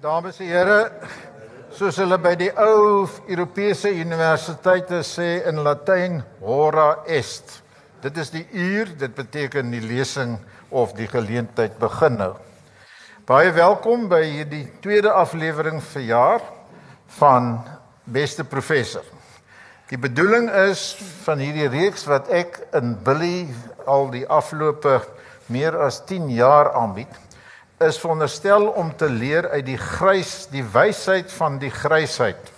Dames en here, soos hulle by die ou Europese universiteite sê in Latyn, hora est. Dit is die uur, dit beteken die lesing of die geleentheid begin nou. Baie welkom by hierdie tweede aflewering vir jaar van Beste Professor. Die bedoeling is van hierdie reeks wat ek in Billy al die afgelope meer as 10 jaar aanbied is veronderstel om te leer uit die grys, die wysheid van die grysheid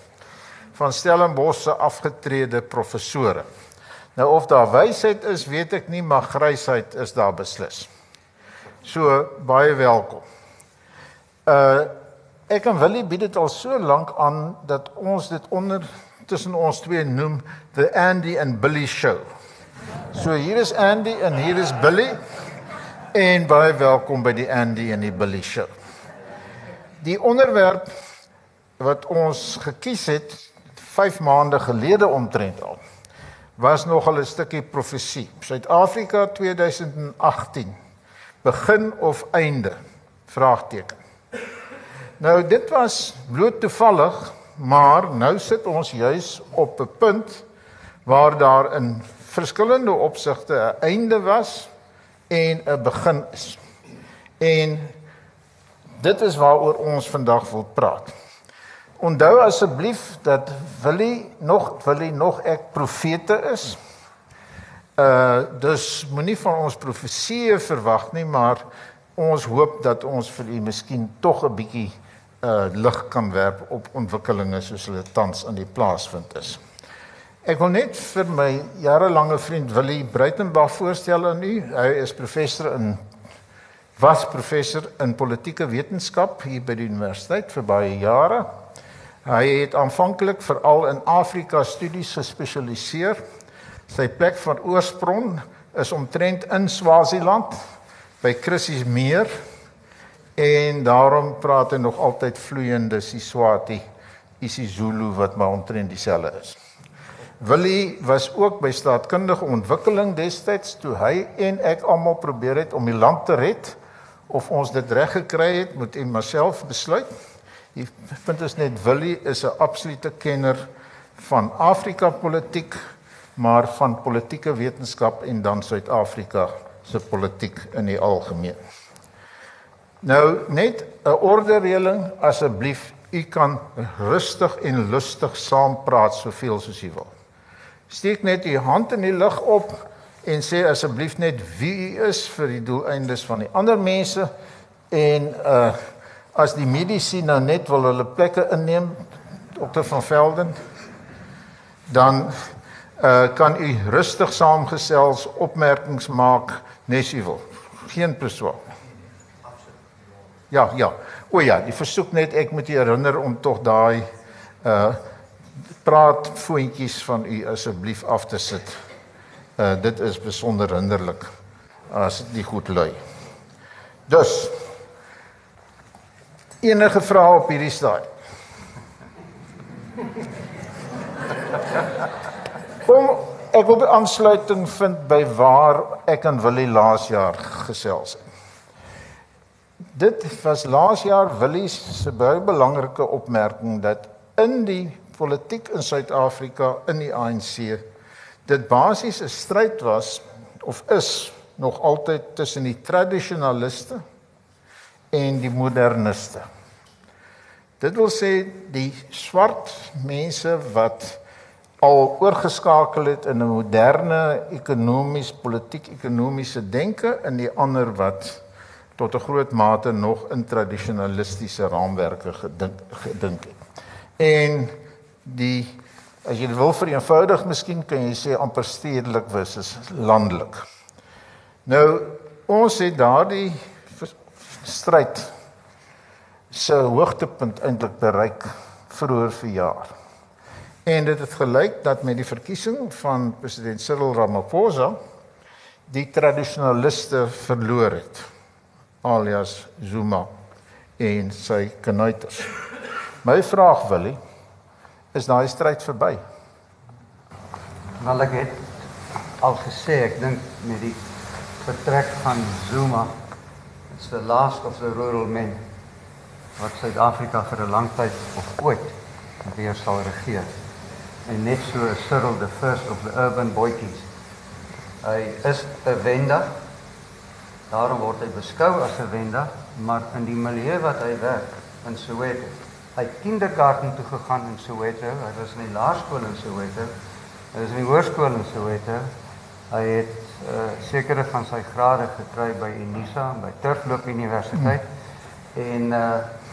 van Stellenbosch se afgetrede professore. Nou of daar wysheid is, weet ek nie, maar grysheid is daar beslis. So baie welkom. Uh ek en Willie bied dit al so lank aan dat ons dit onder tussen ons twee noem the Andy and Billy show. So hier is Andy en hier is Billy. En baie welkom by die Andy en die Billy show. Die onderwerp wat ons gekies het 5 maande gelede omtrent al was nogal 'n stukkie profesie. Suid-Afrika 2018. Begin of einde? Vraagteken. Nou dit was bloot toevallig, maar nou sit ons juis op 'n punt waar daar in verskillende opsigte 'n einde was en 'n begin is. En dit is waaroor ons vandag wil praat. Onthou asseblief dat Willie nog Willie nog ek profete is. Uh dus moenie van ons profeseë verwag nie, maar ons hoop dat ons vir u miskien tog 'n bietjie uh lig kan werp op ontwikkelinge soos hulle tans in die plaas vind is. Ek wil net vir my jarelange vriend Willie Bruitenberg voorstel aan u. Hy is professor in was professor in politieke wetenskap hier by die universiteit vir baie jare. Hy het aanvanklik veral in Afrika studies gespesialiseer. Sy plek van oorsprong is omtrent in Swaziland by Chrissy Meer en daarom praat hy nog altyd vloeiende Siswati, isiZulu wat maar omtrent dieselfde is. Willie was ook by staatkundige ontwikkeling destyds toe hy en ek almal probeer het om die land te red of ons dit reg gekry het moet en myself besluit. Die punt is net Willie is 'n absolute kenner van Afrika politiek maar van politieke wetenskap en dan Suid-Afrika se politiek in die algemeen. Nou net 'n ordereling asseblief u kan rustig en lustig saampraat soveel soos u wil steek net u hand in die lug op en sê asseblief net wie u is vir die doeleindes van die ander mense. En uh as die medisy nou net wil hulle plekke inneem dokter van Velden dan uh kan u rustig saamgesels opmerkings maak nes u wil. Geen beswaar ja ja. O ja die versoek net ek moet u herinner om tog daai uh praat voetjies van u asseblief af te sit. Uh dit is besonder hinderlik as dit goed lui. Dus enige vrae op hierdie stadium. Kom ek wil aansluiting vind by waar ek en Willie laas jaar gesels het. Dit was laas jaar Willie se baie belangrike opmerking dat in die politiek in Suid-Afrika in die ANC dit basies 'n stryd was of is nog altyd tussen die tradisionaliste en die moderniste. Dit wil sê die swart mense wat al oorgeskakel het in 'n moderne ekonomies politiek ekonomiese denke en die ander wat tot 'n groot mate nog in tradisionalistiese raamwerke gedink gedink het. En die as jy wil vereenvoudig miskien kan jy sê amper stedelik versus landelik. Nou ons het daardie stryd se hoogtepunt eintlik bereik vroeër verjaar. En dit het gelyk dat met die verkiesing van president Cyril Ramaphosa die tradisionaliste verloor het alias Zuma en sy knuiters. My vraag wil hy is daai stryd verby. Wel ek het al gesê ek dink met die vertrek van Zuma it's the last of the rural men. wat Suid-Afrika vir 'n lang tyd of ooit weer sal regeer. En net so is Cyril the first of the urban boykies. Hy is 'n wender. Daarom word hy beskou as 'n wender, maar in die milieu wat hy werk in Soweto, hy het kindergarten toe gegaan in Soweto. Hy was in die laerskool in Soweto. Hy was in die hoërskool in Soweto. Hy het uh, sekere van sy grade gekry by Unisa en by Turfloop Universiteit hmm. en uh,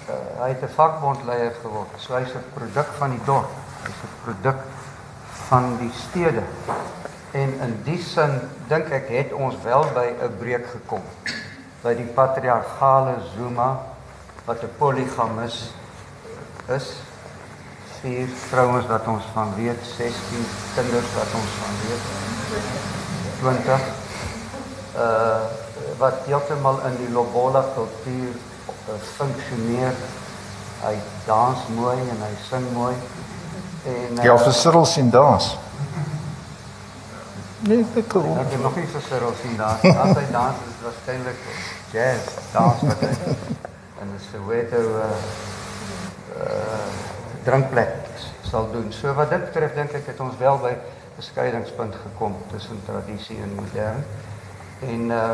uh, hy het 'n vakbondleier geword. So hy's 'n produk van die dorp. Hy's 'n produk van die stede. En in die sin dink ek het ons wel by 'n breek gekom by die patriargale Zuma wat 'n poligamus is vier vrouens wat ons van weet 16 kinders wat ons van weet 20 uh wat heeltemal in die Lobola kultuur uh, funksioneer hy dans mooi en hy sing mooi en uh, Ja vir Cyril sien dans Nee, ek cool. Ek het nog nie vir Cyril sien dans. As hy dans is waarskynlik jazz dans wat hy in 'n Soweto uh uh drinkplek sal doen. So wat dit betref dink ek het ons wel by 'n skeidingspunt gekom tussen tradisie en modern. En uh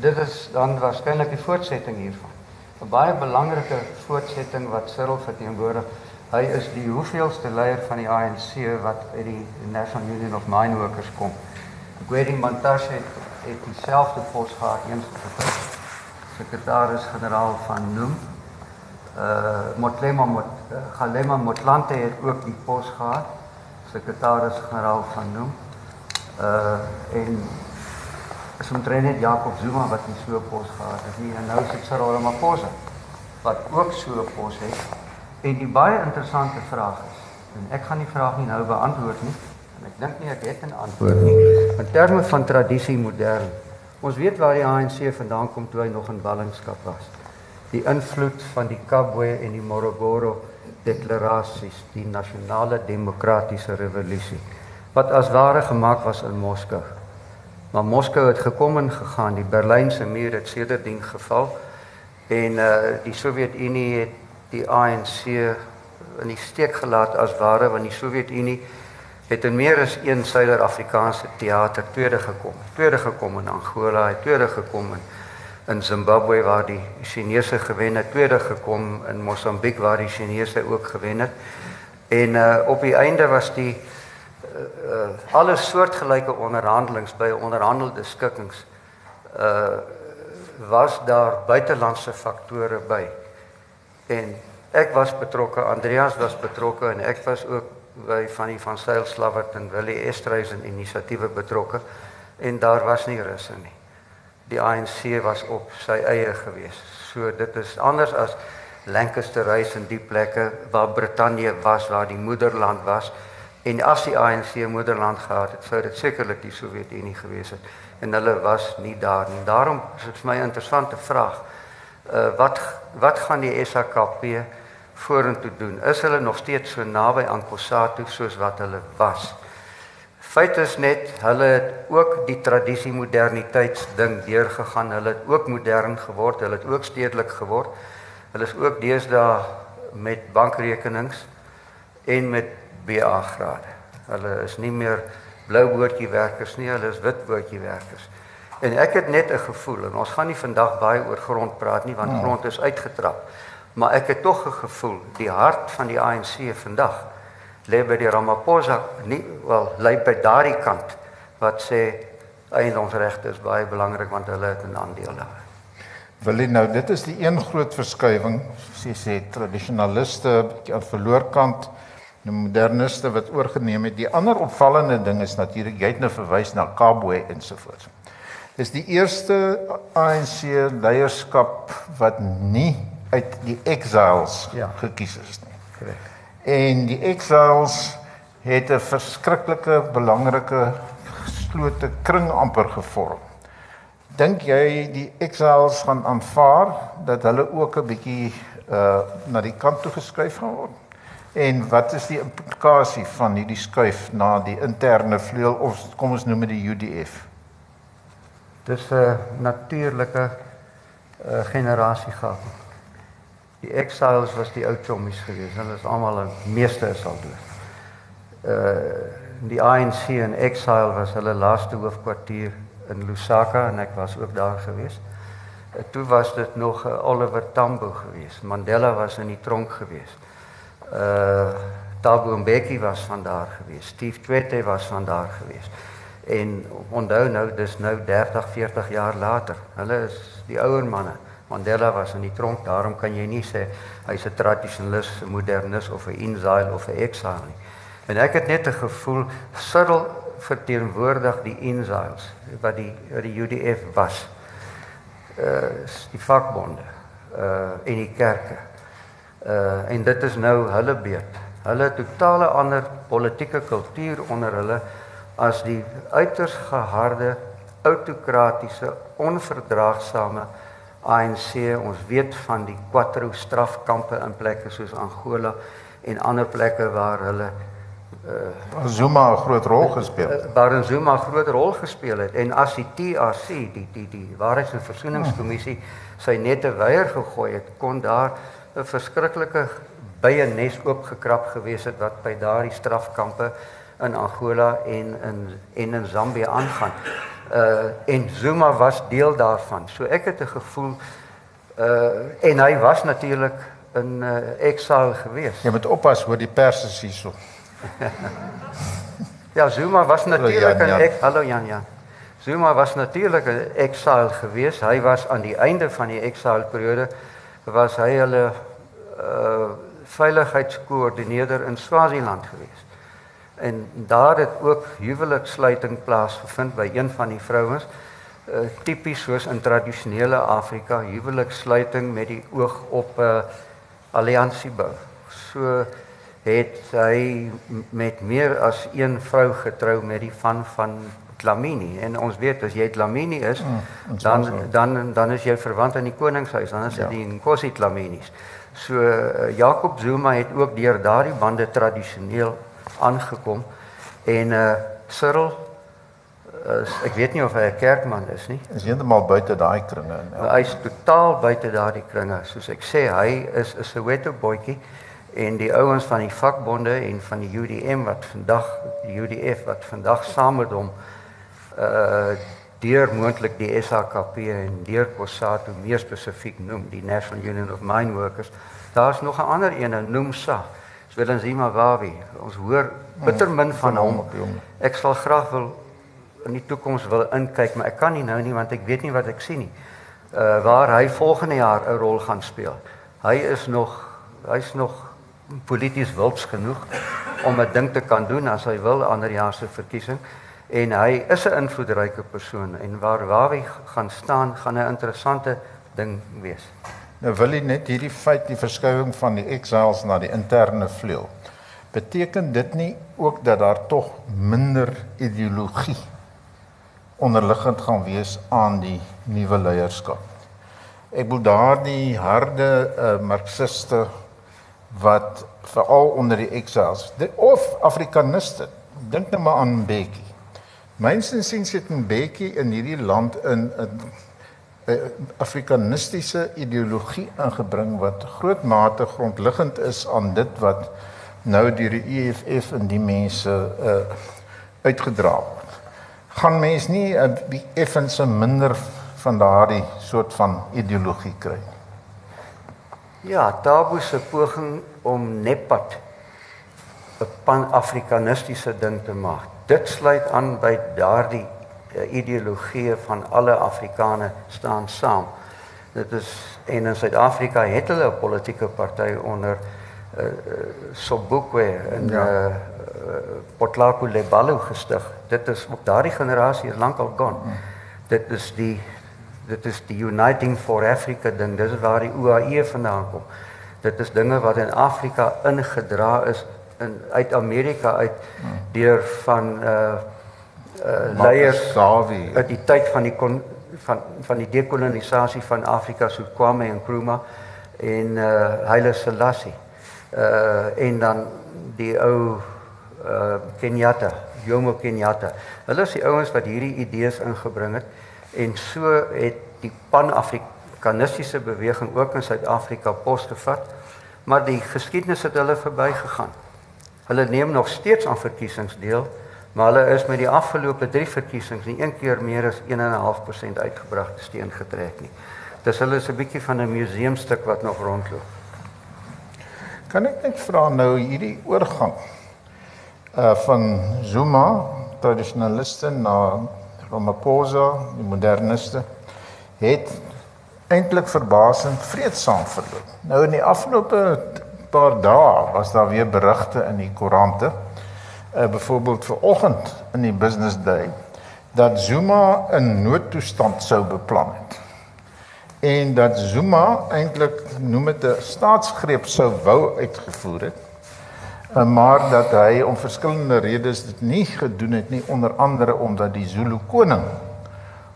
dit is dan waarskynlik die voortsetting hiervan. 'n Baie belangrike voortsetting wat Cyril verteenwoordig. Hy is die hoeveelste leier van die ANC wat uit die National Union of Mine Workers kom. Gwedi Montashe het, het dieselfde pos gehad eens gevat. Sekretaris-generaal van NUM uh Motlema Mot uh, Galema Motlante het ook die pos gehad sekretaris-generaal van noem. Uh en is omtrent net Jakob Zuma wat nie so 'n pos gehad het nie en nou is dit Cyril Ramaphosa wat ook so 'n pos het. En die baie interessante vraag is en ek gaan die vraag nie nou beantwoord nie en ek dink nie ek het 'n antwoord nie. In terme van tradisie modern. Ons weet waar die ANC vandaan kom toe hy nog in ballingskap was die invloed van die Kabwe en die Morogoro deklarasies, die nasionale demokratiese revolusie wat as ware gemaak was in Moskou. Maar Moskou het gekom en gegaan, die Berlynse muur het sedertdien geval en uh die Sowjetunie het die ANC in die steek gelaat as ware want die Sowjetunie het in meer as een Suider-Afrikaanse teater tweede gekom. Tweede gekom in Angola, het tweede gekom in in Zimbabwe waar die Chinese gewen het, tweede gekom in Mosambiek waar die Chinese ook gewen het. En uh op die einde was die uh, alle soortgelyke onderhandelings by onderhandelde skikkings uh was daar buitelandse faktore by. En ek was betrokke, Andreas was betrokke en ek was ook by van die van Sail Slawert en Willie Estreisen inisiatiewe betrokke en daar was nie russe nie die ANC was op sy eie gewees. So dit is anders as Lancaster House en die plekke waar Brittanje was, waar die moederland was. En as die ANC moederland gehad het, sou dit sekerlik die Sowjetunie gewees het en hulle was nie daar nie. Daarom is dit vir my 'n interessante vraag. Uh wat wat gaan die SAKP vorentoe doen? Is hulle nog steeds so naby aan Kossatu soos wat hulle was? Feit is net hulle het ook die tradisie moderniteits ding deurgegaan. Hulle het ook modern geword. Hulle het ook stedelik geword. Hulle is ook deesdae met bankrekenings en met BA grade. Hulle is nie meer blou bootjie werkers nie, hulle is wit bootjie werkers. En ek het net 'n gevoel en ons gaan nie vandag baie oor grond praat nie want ja. grond is uitgetrap. Maar ek het tog 'n gevoel die hart van die ANC vandag lê by die Ramaphosa nie wel lê by daardie kant wat sê eiendomsregte is baie belangrik want hulle het 'n aandeel daar. Wil jy nou dit is die een groot verskywing sê sê tradisionaliste aan verloor kant die moderniste wat oorgeneem het. Die ander opvallende ding is natuurlik jy het nou verwys na Kabwe ensovoorts. Dis die eerste ANC leierskap wat nie uit die exiles ja. gekies is nie. Korrek. En die exiles het 'n verskriklike belangrike geslote kring amper gevorm. Dink jy die exiles gaan aanvaar dat hulle ook 'n bietjie uh na die kant toe geskuif gaan word? En wat is die implikasie van hierdie skuif na die interne vleuel of kom ons noem dit die UDF? Dis 'n natuurlike uh, generasie gehad. Die exiles was die ou chommies geweest. Hulle is almal 'n meeste is al dood. Uh die ANC in exile was hulle laaste hoofkwartier in Lusaka en ek was ook daar geweest. Uh, toe was dit nog uh, Oliver Tambo geweest. Mandela was in die tronk geweest. Uh Thabo Mbeki was van daar geweest. Steve Tshwete was van daar geweest. En onthou nou dis nou 30, 40 jaar later. Hulle is die ouer manne. Mandela was in die tronk, daarom kan jy nie sê hy's 'n tradisionalis, 'n modernis of 'n exile of 'n exile nie. En ek het net 'n gevoel Cyril verteenwoordig die exiles wat die wat die UDF was. Uh die vakbonde uh en die kerke. Uh en dit is nou hulle beurt. Hulle totale ander politieke kultuur onder hulle as die uiters geharde autokratiese onverdraagsame ANC ons weet van die quattro strafkampe in plekke soos Angola en ander plekke waar hulle uh, Zuma 'n groot rol gespeel het. Uh, waar Zuma 'n groot rol gespeel het en as die TRC die die die Waarheids- en Versoeningskommissie sy nette weier gegooi het, kon daar 'n verskriklike bye nes oopgekrap gewees het wat by daardie strafkampe in Angola en in en in Zambië aangaan. Uh en Zuma was deel daarvan. So ek het 'n gevoel uh en hy was natuurlik in uh exile gewees. Jy moet oppas hoor die pers is hierso. ja, Zuma was natuurlik in ek Hallo Jan Jan. Zuma was natuurlik in exile gewees. Hy was aan die einde van die exile periode was hy hulle uh veiligheidskoördineerder in Swaziland gewees. En daar het ook huweliksluiting plaasgevind by een van die vrouens. Uh, tipies soos in tradisionele Afrika, huweliksluiting met die oog op 'n uh, alliansie bou. So het hy met meer as een vrou getrou met die van van Dlamini en ons weet as jy Dlamini is, mm, dan dan dan is jy verwant aan die koningshuis, dan is dit ja. die Nkosi Dlaminis. So uh, Jakob Zuma het ook deur daardie bande tradisioneel aangekom en uh Cyril is ek weet nie of hy 'n kerkman is nie. Is heeltemal buite daai kringe in. Hy is totaal buite daardie kringe. Soos ek sê, hy is 'n Soweto boetjie en die ouens van die vakbonde en van die UDM wat vandag die UDF wat vandag saam met hom uh deur moontlik die SAKP en deur COSATU meer spesifiek noem die National Union of Mine Workers. Daar's nog 'n ander een, noem SA. Zwelinzima Wawi. Ons hoor bitter min van hom. Ek sal graag wil in die toekoms wil inkyk, maar ek kan nie nou nie want ek weet nie wat ek sien nie. Uh waar hy volgende jaar 'n rol gaan speel. Hy is nog hy's nog polities wilds genoeg om 'n ding te kan doen as hy wil ander jaar se verkiesing en hy is 'n invloedryke persoon en waar Wawi gaan staan gaan 'n interessante ding wees. Nou wil jy net hierdie feit die verskywing van die exiles na die interne vleuel. Beteken dit nie ook dat daar tog minder ideologie onderliggend gaan wees aan die nuwe leierskap? Ek bedoel daardie harde uh, marxiste wat veral onder die exiles of afrikaniste dink net maar aan Mbeki. Mynsin sien sit Mbeki in hierdie land in 'n afrikanistiese ideologie ingebring wat groot mate grondliggend is aan dit wat nou deur die EFF en die mense uh uitgedra word. Gaan mens nie 'n effens minder van daardie soort van ideologie kry nie. Ja, Tabo se poging om Nepad 'n pan-afrikanistiese ding te maak. Dit sluit aan by daardie ideologie van alle Afrikaners staan saam. Dit is en in Suid-Afrika het hulle 'n politieke party onder uh, Sobukwe en ja. uh, Potlako Lebalo gestig. Dit is ook daardie generasie is lankal gaan. Hmm. Dit is die dit is die Uniting for Africa ding. Dis waar die OAE vandaan kom. Dit is dinge wat in Afrika ingedra is in uit Amerika uit hmm. deur van uh uh, leiers Savi uit die tyd van die kon, van van die dekolonisasie van Afrika so Kwame Nkrumah en uh Haile Selassie. Uh en dan die ou uh Kenyatta, Jomo Kenyatta. Hulle is die ouens wat hierdie idees ingebring het en so het die Pan-Afrika afrikanistiese beweging ook in Suid-Afrika posgevat, maar die geskiedenis het hulle verbygegaan. Hulle neem nog steeds aan verkiesings deel, maar hulle is met die afgelope 3 verkiesings nie een keer meer as 1.5% uitgebragte steen getrek nie. Dis hulle is 'n bietjie van 'n museumstuk wat nog rondloop. Kan ek net vra nou hierdie oorgang uh van Zuma tradisionaliste na Ramaphosa, die moderniste, het eintlik verbasend vreedsaam verloop. Nou in die afgelope paar dae was daar weer berigte in die koerante uh, byvoorbeeld vir oggend in die business day dat Zuma 'n noodtoestand sou beplan het. En dat Zuma eintlik noem dit 'n staatsgreep sou wou uitgevoer het. Uh, maar dat hy om verskillende redes dit nie gedoen het nie onder andere omdat die Zulu koning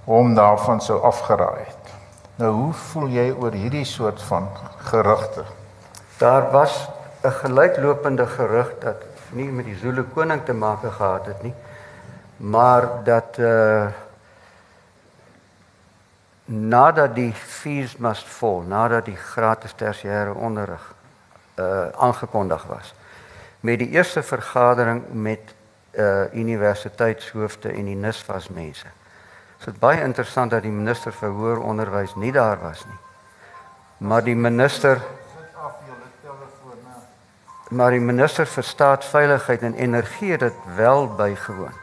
hom daarvan sou afgeraai het. Nou hoe voel jy oor hierdie soort van gerugte? Daar was 'n gelyklopende gerug dat nie met die Zulu koning te maak gehad het nie, maar dat uh nadat die fees must fall, nadat die gratis tersiêre onderrig uh aangekondig was met die eerste vergadering met uh universiteitshoofde en die NISFAS mense. Dit is baie interessant dat die minister vir hoër onderwys nie daar was nie. Maar die minister maar die minister vir staatsveiligheid en energie het dit wel bygewoon.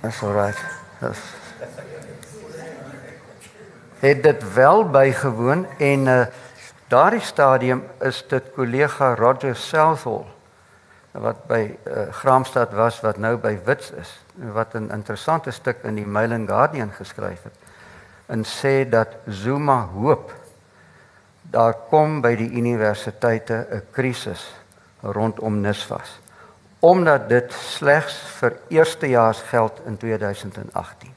That's all right. That's het dit wel bygewoon en uh, daardie stadium is dit kollega Roger Southall wat by uh, Graamsstad was wat nou by Wits is wat 'n interessante stuk in die Mail and Guardian geskryf het en sê dat Zuma hoop daar kom by die universiteite 'n krisis rondom NSFAS omdat dit slegs vir eerstejaars geld in 2018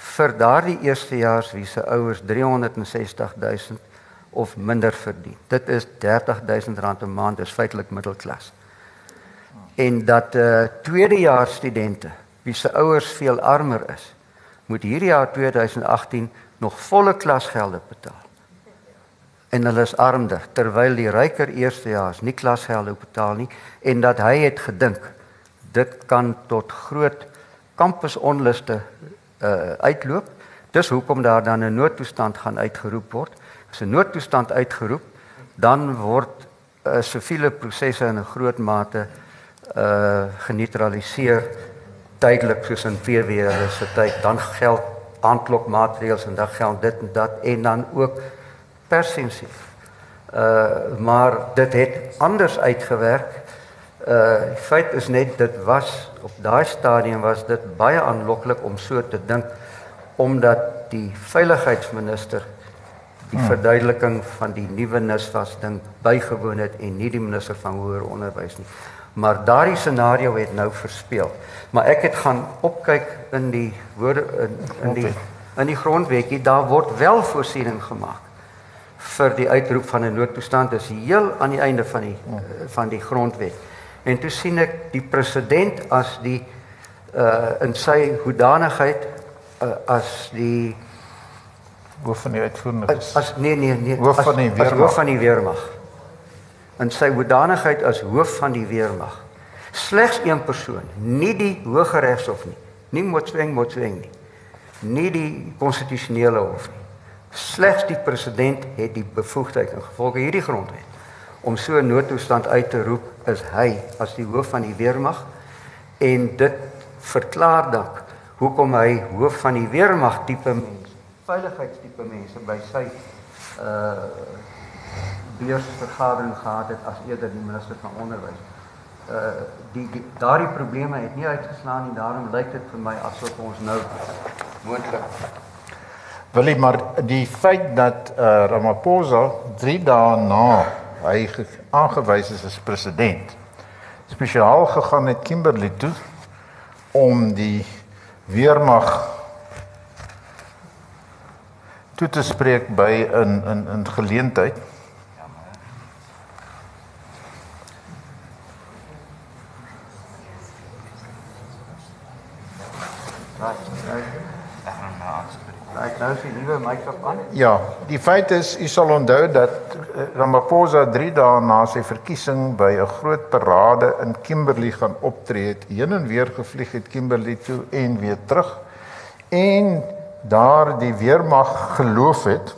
vir daardie eerstejaars wie se ouers 360 000 of minder verdien. Dit is 30 000 rand 'n maand is feitelik middelklas. En dat uh tweedejaars studente wie se ouers veel armer is moet hierdie jaar 2018 nog volle klasgelde betaal en hulle is armer terwyl die ryker eerstejaars nie klasgelde betaal nie en dat hy het gedink dit kan tot groot kampusonluste uh uitloop. Dis hoekom daar dan 'n noodtoestand gaan uitgeroep word? As 'n noodtoestand uitgeroep dan word uh, siviele prosesse in 'n groot mate uh geneutraliseer tydelik soos in PW se tyd. Dan geld aanklokmaatreëls en dan geld dit en dat en dan ook persensie. Uh maar dit het anders uitgewerk. Uh die feit is net dit was op daai stadium was dit baie aanloklik om so te dink omdat die veiligheidsminister die hmm. verduideliking van die nuwe NISVAS ding bygewoon het en nie die minister van hoër onderwys nie. Maar daardie scenario het nou verspeel. Maar ek het gaan opkyk in die woorde in, in die in die grondwetjie daar word wel voorsiening gemaak vir die uitroep van 'n noodtoestand is heel aan die einde van die uh, van die grondwet. En toe sien ek die president as die uh in sy hoedanigheid uh, as die hoof van die uitvoerende as, as nee nee nee hoof van die weermag. As hoof van die weermag. In sy hoedanigheid as hoof van die weermag. Slegs een persoon, nie die Hooggeregshof nie, nie Motsweng Motsweng nie. Nie die konstitusionele hof nie Slegs die president het die bevoegdheid in gevolge hierdie grondwet om so 'n noodtoestand uit te roep is hy as die hoof van die weermag. En dit verklaar dan hoekom hy hoof van die weermag tipe mens veiligheidstipe mense by sy uh beursvergadering gehad het as eerder die minister van onderwys. Uh die, die daardie probleme het nie uitgeslaan nie. Daarom lyk dit vir my asof ons nou moontlik Willie maar die feit dat uh, Ramaphosa 3 dae na hy aangewys is as president spesiaal gegaan het Kimberley toe om die weermag toe te spreek by 'n 'n 'n geleentheid Ja, die feit is u sal onthou dat eh, Ramaphosa 3 dae na sy verkiesing by 'n groot parade in Kimberley gaan optree het, heen en weer gevlieg het Kimberley toe en weer terug. En daar die weermag geloof het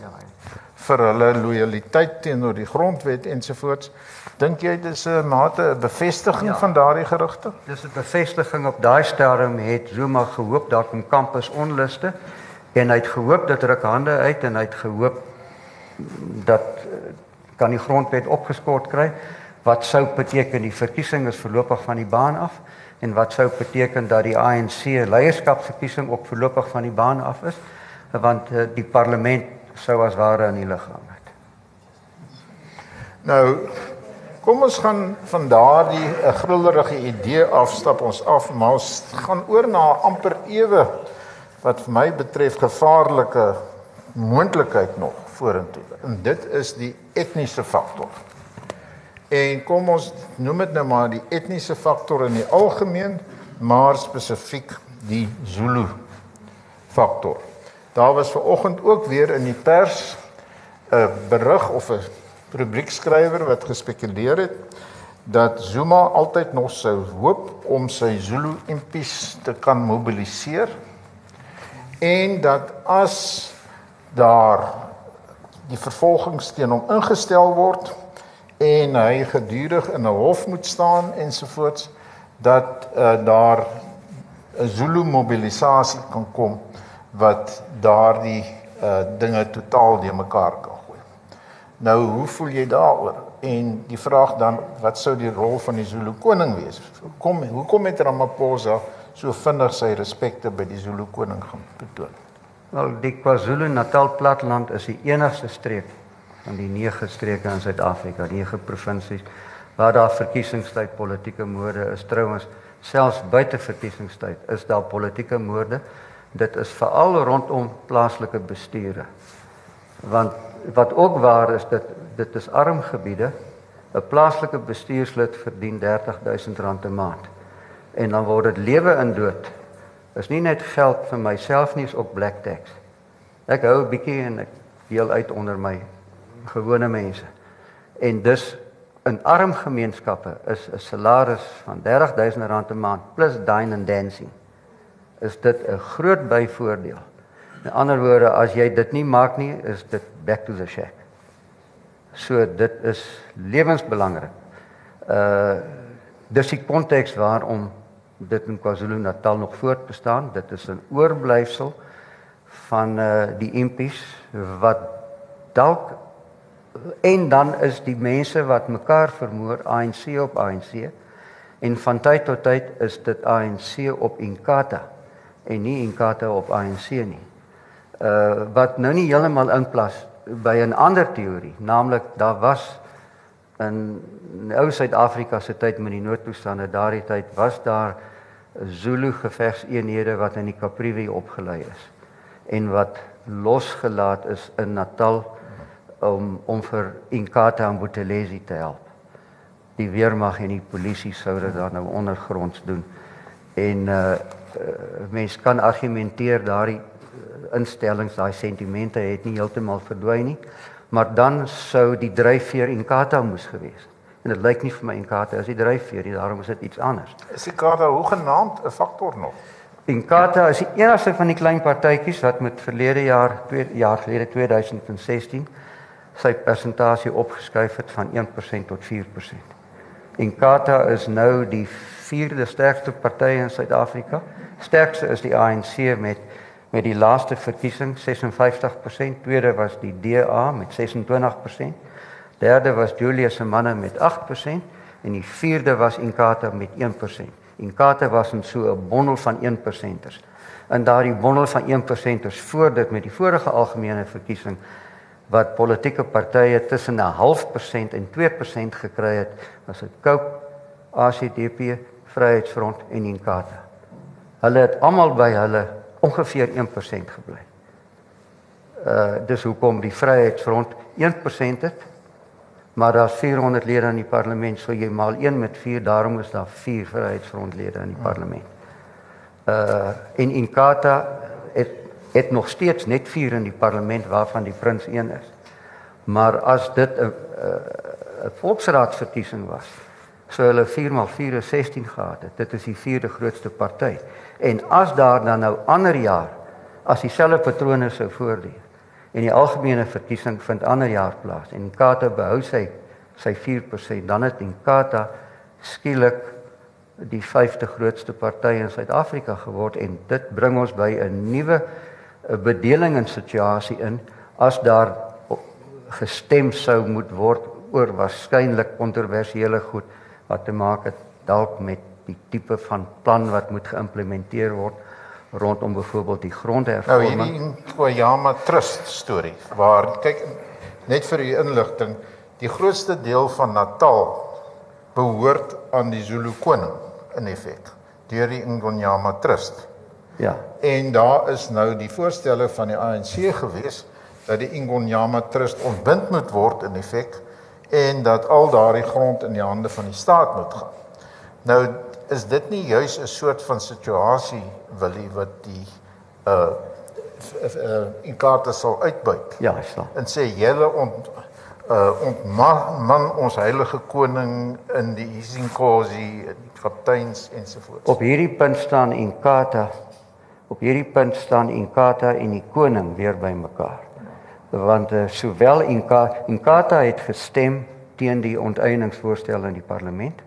vir hulle lojaliteit teenoor die grondwet ensovoorts. Dink jy dis 'n mate 'n bevestiging ja. van daardie gerugte? Dis 'n bevestiging op daai stadium het Zuma gehoop daar kom kampus onluste en hy het gehoop dat ruk hande uit en hy het gehoop dat eh, kan die grondwet opgeskort kry wat sou beteken die verkiesing is voorlopig van die baan af en wat sou beteken dat die ANC leierskapsverkiesing ook voorlopig van die baan af is want eh, die parlement sou as ware in die lug hang het. Nou kom ons gaan van daardie 'n eh, grullerige idee afstap ons af maar ons gaan oor na amper ewe wat vir my betref gevaarlike moontlikheid nog vorentoe. En dit is die etniese faktor. En kom ons noem dit nou maar die etniese faktor in die algemeen, maar spesifiek die Zulu faktor. Daar was ver oggend ook weer in die pers 'n berig of 'n rubriekskrywer wat gespekuleer het dat Zuma altyd nog sou hoop om sy Zulu impies te kan mobiliseer en dat as daar die vervolgings teen hom ingestel word en hy gedurig in 'n hof moet staan ensovoorts dat uh, daar 'n Zulu mobilisasie kan kom wat daardie uh, dinge totaal de mekaar kan gooi. Nou, hoe voel jy daaroor? En die vraag dan, wat sou die rol van die Zulu koning wees? Kom, hoekom het Ramaphosa so vinnig sy respekte by die Zulu koning gaan betoon? Wel, die KwaZulu-Natal platteland is die enigste streek van die nege streke in Suid-Afrika, nege provinsies waar daar verkiesingstyd politieke moorde is. Trouwens, selfs buite verkiesingstyd is daar politieke moorde. Dit is veral rondom plaaslike bestuure. Want wat ook waar is dat dit is arm gebiede. 'n Plaaslike bestuurslid verdien R30000 'n maand. En dan word dit lewe in dood. Is nie net geld vir myself nie, is ook black tax. Ek hou 'n bietjie en ek deel uit onder my gewone mense. En dus in arm gemeenskappe is 'n salaris van R30000 'n maand plus dine and dancing. Is dit 'n groot byvoordeel? In ander woorde, as jy dit nie maak nie, is dit back to the shack. So dit is lewensbelangrik. Uh dis die konteks waarom dit in KwaZulu-Natal nog voortbestaan. Dit is 'n oorblyfsel van uh die impies wat dalk en dan is die mense wat mekaar vermoor ANC op ANC en van tyd tot tyd is dit ANC op Inkatha en nie Inkatha op ANC nie. Uh wat nou nie heeltemal inplas by 'n ander teorie, naamlik daar was in ou Suid-Afrika se tyd met die noodtoestande, daardie tyd was daar Zulu gevegseenhede wat in die Kaprivi opgelei is en wat losgelaat is in Natal om om vir Inkatha en Buthelezi te help. Die weermag en die polisie sou dit dan nou ondergronds doen. En uh, uh mense kan argumenteer daardie uh, instellings, daai sentimente het nie heeltemal verdwyn nie, maar dan sou die dryfveer Inkatha moes gewees het. En dit lyk nie vir my Inkatha is die dryfveer nie, daarom is dit iets anders. Is Inkatha hoegenaamd 'n faktor nog? Inkatha is die enigste van die klein partytjies wat met verlede jaar 2 jaar gelede 2016 sy persentasie opgeskuif het van 1% tot 4%. Inkatha is nou die vierde sterkste party in Suid-Afrika. Sterkste is die ANC met met die laaste verkiesing 56%, tweede was die DA met 26%. Derde was Julius se manne met 8% en die vierde was Inkatha met 1%. Inkatha was in so 'n bondel van 1%ers. In daardie bondel van 1%ers voor dit met die vorige algemene verkiesing wat politieke partye tussen 'n half persent en 2% gekry het, was dit Cope, ACDP, Vryheidsfront en Inkatha. Hulle het almal by hulle ongeveer 1% gebly. Uh dis hoekom die Vryheidsfront 1% het. Maar daar's 400 lede in die parlement, so jy maal 1 met 4, daarom is daar 4 Vryheidsfrontlede in die parlement. Uh en Inkatha het het nog steeds net 4 in die parlement waarvan die prins een is. Maar as dit 'n 'n volksraadsverkiesing was, sou hulle 4 x 4 is 16 gehad het. Dit is die vierde grootste party. En as daar dan nou ander jaar as dieselfde patrone sou voortduur en die algemene verkiesing vind ander jaar plaas. En Kata behou sy sy 4%, dan het Inkatha skielik die vyfde grootste party in Suid-Afrika geword en dit bring ons by 'n nuwe bedeling en situasie in. As daar gestem sou moet word oor waarskynlik kontroversiële goed wat te maak het dalk met die tipe van plan wat moet geïmplementeer word rondom byvoorbeeld die grondhervorming. Nou hierdie Koyama Trust storie waar kyk net vir u inligting, die grootste deel van Natal behoort aan die Zulu koning in effek deur die Ngonyama Trust. Ja. En daar is nou die voorstelle van die ANC gewees dat die Ngonyama Trust ontbind moet word in effek en dat al daardie grond in die hande van die staat moet gaan. Nou is dit nie juis 'n soort van situasie wilie wat die uh uh in kaarte sal uitbuit. Ja, is so. En sê julle ont uh ontman man ons heilige koning in die Isinkosi, die kapteins ensovoorts. Op hierdie punt staan Inkatha op hierdie punt staan Inkatha en die koning weer by mekaar. Want uh, sowel Inkatha Inkatha het gestem teen die onteieningsvoorstel in die parlement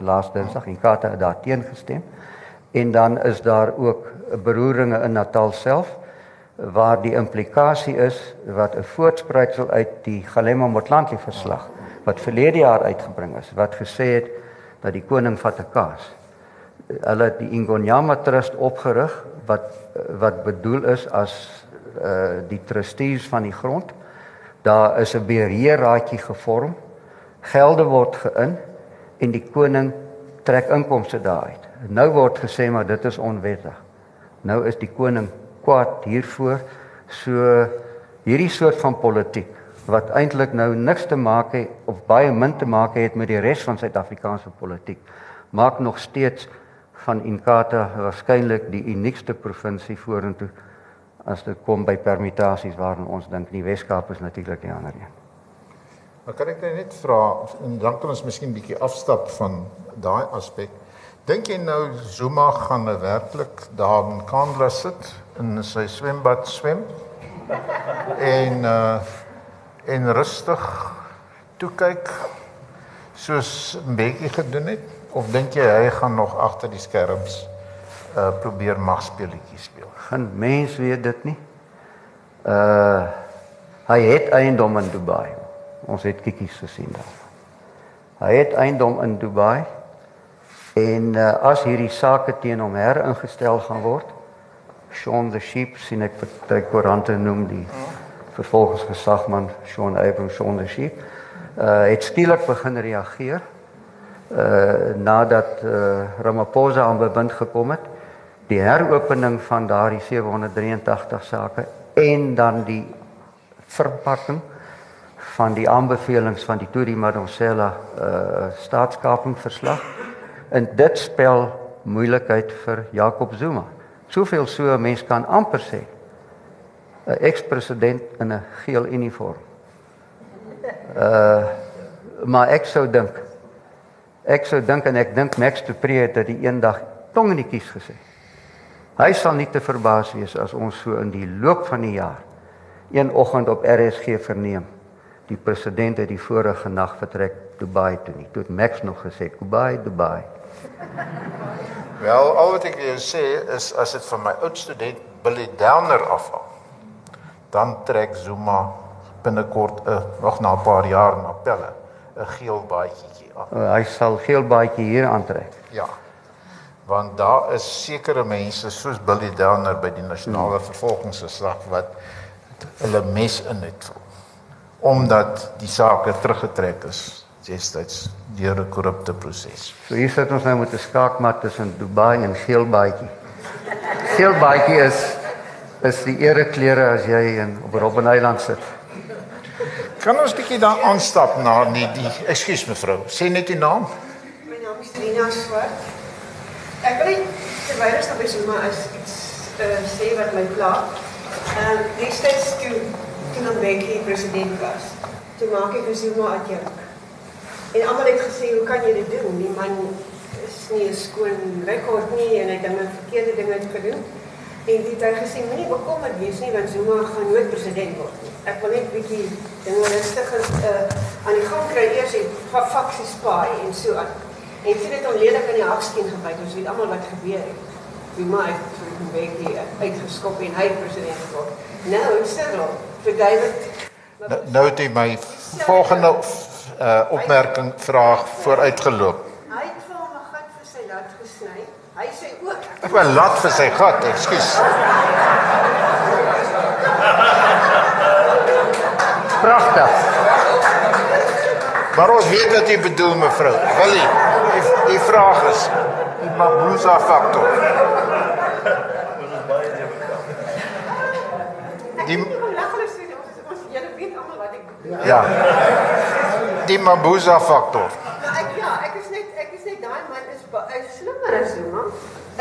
laas Dinsdag Inkatha het daar teen gestem. En dan is daar ook beroeringe in Natal self waar die implikasie is wat 'n voortspruitsel uit die Galema Motlanthe verslag wat verlede jaar uitgebring is wat gesê het dat die koning vat 'n kaas. Hulle het die Ingonyama Trust opgerig wat wat bedoel is as uh die trustees van die grond. Daar is 'n beheerraadjie gevorm. Gelde word geïn en die koning trek inkomste daaruit. Nou word gesê maar dit is onwettig. Nou is die koning kwaad hiervoor. So hierdie soort van politiek wat eintlik nou niks te maak het of baie min te maak het met die res van Suid-Afrikaanse politiek maak nog steeds van Inkatha waarskynlik die uniekste provinsie vorentoe as dit kom by permutasies waarin ons dink die Wes-Kaap is natuurlik die ander een. Maar kan ek net vra en dan kan ons miskien bietjie afstap van daai aspek. Dink jy nou Zuma gaan nou werklik daar in Kandla sit in sy swembad swem? En uh en rustig toe kyk soos 'n bietjie gedoen het of dink jy hy gaan nog agter die skerms uh probeer magspeletjies speel? Geen mens weet dit nie. Uh hy het eiendom in Dubai. Ons het kikkies gesien daar. Hy het eiendom in Dubai en uh, as hierdie sake teen hom heringestel gaan word, Sean the Sheep sien ek vir die koerante noem die vervolgingsgesagman Sean Abrams Sean the Sheep, uh, het skielik begin reageer uh nadat uh, Ramaphosa aan bewind gekom het die heropening van daardie 783 sake en dan die verpakking van die aanbevelings van die Tuli Madonsela uh staatskaping verslag en dit spel moeilikheid vir Jacob Zuma. Soveel so 'n mens kan amper sê 'n ekspresident in 'n geel uniform. Uh maar ek sou dink ek sou dink en ek dink Max de Pre het dit eendag tongenetjies gesê. Hy sal nie te verbaas wees as ons so in die loop van die jaar een oggend op RSG verneem die president het die vorige nag vertrek Dubai toe nie. Toe het Max nog gesê Dubai, Dubai. Wel, al wat ek jou sê is as dit van my oud student Billy Downer afhang, dan trek Zuma binnekort 'n uh, nog na 'n paar jaar na pelle 'n geel baadjie af. Uh, hy sal geel baadjie hier aantrek. Ja. Want daar is sekere mense soos Billy Downer by die nasionale vervolgingsgesag wat hulle mes in het omdat die saak teruggetrek is destyds deur 'n korrupte proses. So hier sit ons nou met 'n skaakmat tussen Dubai en Geelbaadjie. Geelbaadjie is is die ereklere as jy in op Robben Island sit. Kan ons bietjie daar aanstap na die, die ekskuus mevrou, sê net die naam. My naam is Lina Swart. Ek wil net terwyl ons daar by Zuma is iets uh, sê wat my pla. Ehm uh, destyds toe toe Mbeki president was, toe maak hy vir Zuma adjunk. En almal het gesê, "Hoe kan jy dit doen? Die man is nie 'n skoon rekord nie en het dinge verkeerde dinge gedoen." En dit het gesê, "Moenie bekommerd wees nie, want Zuma gaan nooit president word nie." Ek wil net 'n bietjie dinge rustig uh, aan die gang kry eers en van faksie spaai en so aan. En sien dit onlelik in die hakskeen gebyt. Ons weet almal wat gebeur het. Zuma het vir 'n weekie uitgeskop en hy president geword. Nou, Cyril, vir David Nou, nou het hy my volgende uh, opmerking vraag vooruitgeloop. Hy het vir hom 'n gat vir sy lat gesny. Hy sê ook Ek wil lat vir sy gat, ekskuus. Pragtig. Maar ons weet wat jy bedoel mevrou. Willie, die, die vraag is die Mabuza faktor. die Die- lag hulle sê ons ons julle weet almal wat ek bedoel. Ja. Die Mabuza faktor. Ek ja, ek is net ek is net daai man is hy is slimmer as Zuma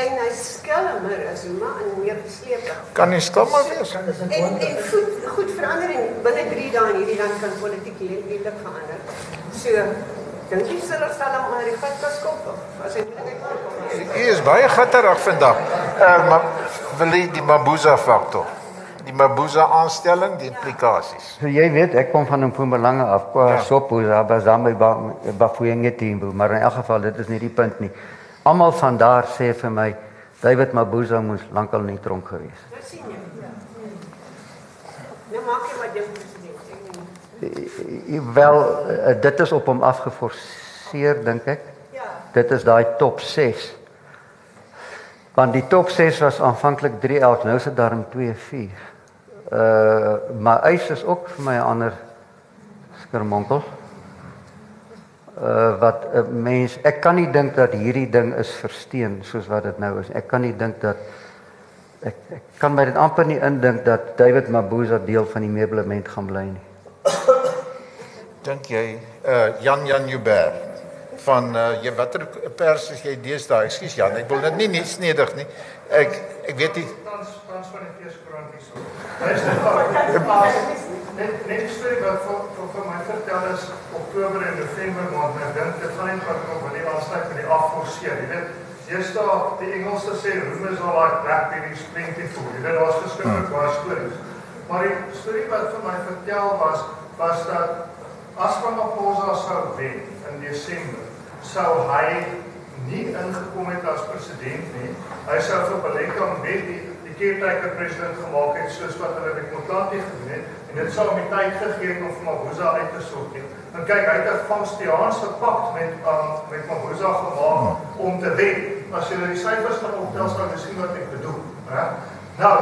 en hy skelmer as Zuma en meer gesleepig. Kan nie stommer wees. En en goed goed verander en binne 3 dae in hierdie land kan politiek lelik verander. So dink jy sal ons sal hom maar die gat kan skop of as hy moeilikheid kom. U is baie gatterig vandag. Uh maar Willie, die Mabuza faktor. Die Mabuza aanstelling, die implikasies. So jy weet, ek kom van Mpumalanga af. Kwa Ja. Sopo, daar was dan my Bafuyenge team, maar in elk geval dit is nie die punt nie. Almal van daar sê vir my David Mabuza moes lankal in die tronk gewees. Dis sien jy. Nou maak jy wat jy president sê. Eh, Wel, eh, dit is op hom afgeforceer dink ek. Ja. Dit is daai top 6. Want die top 6 was aanvanklik 3-11, nou is dit daarom 2-4. Uh maar eis is ook vir my 'n ander skermonkel. Uh wat 'n mens ek kan nie dink dat hierdie ding is versteen soos wat dit nou is. Ek kan nie dink dat ek ek kan my dit amper nie indink dat David Mabuza deel van die meublement gaan bly nie. Dink jy uh Jan Jan Joubert van uh jy watter pers is jy deesdae? Ekskuus Jan, ek wil dit nie net snedig nie. Ek ek weet nie tans tans van die feeskoerant hierso. Luister, net net storie wat vir vir, vir my vertel is Oktober en November maand, ek dink dit gaan nie wat kom van die aansluit met die afforceer. Jy weet, hier staan die Engelse sê room is all like blackberries plentiful. Jy weet daar's verskeie baie stories. Maar die storie wat vir my vertel was was dat as Ramaphosa sou wen in Desember, sou hy nie ingekom het as president nie. Hy sou vir Baleka Mbeki die, caretaker president gemaak het soos wat hulle met Motlanthe gedoen het en dit sou die tyd gegee het om vir Mabuza uit te sorteer. En kyk, hy het 'n Vangstiaanse pakt met um, met Mabuza gemaak om te wen. As jy die syfers gaan optel, sal jy sien wat ek bedoel, hè? Nou,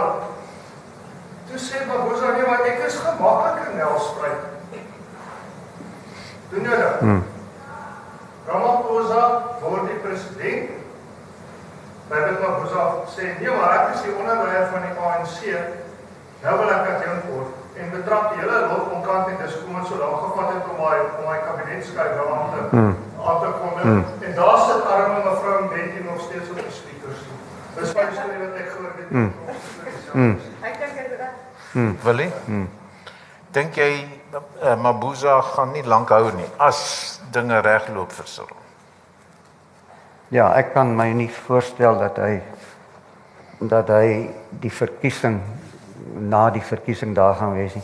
toe sê Mabuza nee, maar ek is gemaklik in Nelspruit. Doen jy dit? Hmm. Ramaphosa word die president. David Mabuza sê nee, maar ek is die onderwyser van die ANC. Nou wil ek adjunk word en betrap die hele lot van kant en dis kom ons so lank gevat het om my om my kabinetskyk wel aan te Hmm. aan te kom. En daar sit arme mevrou Betty nog steeds op die speakers. Dis my storie wat ek gehoor het. Hmm. Hmm. Ek dink dit reg. Willie. Dink jy uh, Mabuza gaan nie lank hou nie as dinge regloop vir Cyril? Ja, ek kan my nie voorstel dat hy dat hy die verkiesing na die verkiesing daar gaan wees nie.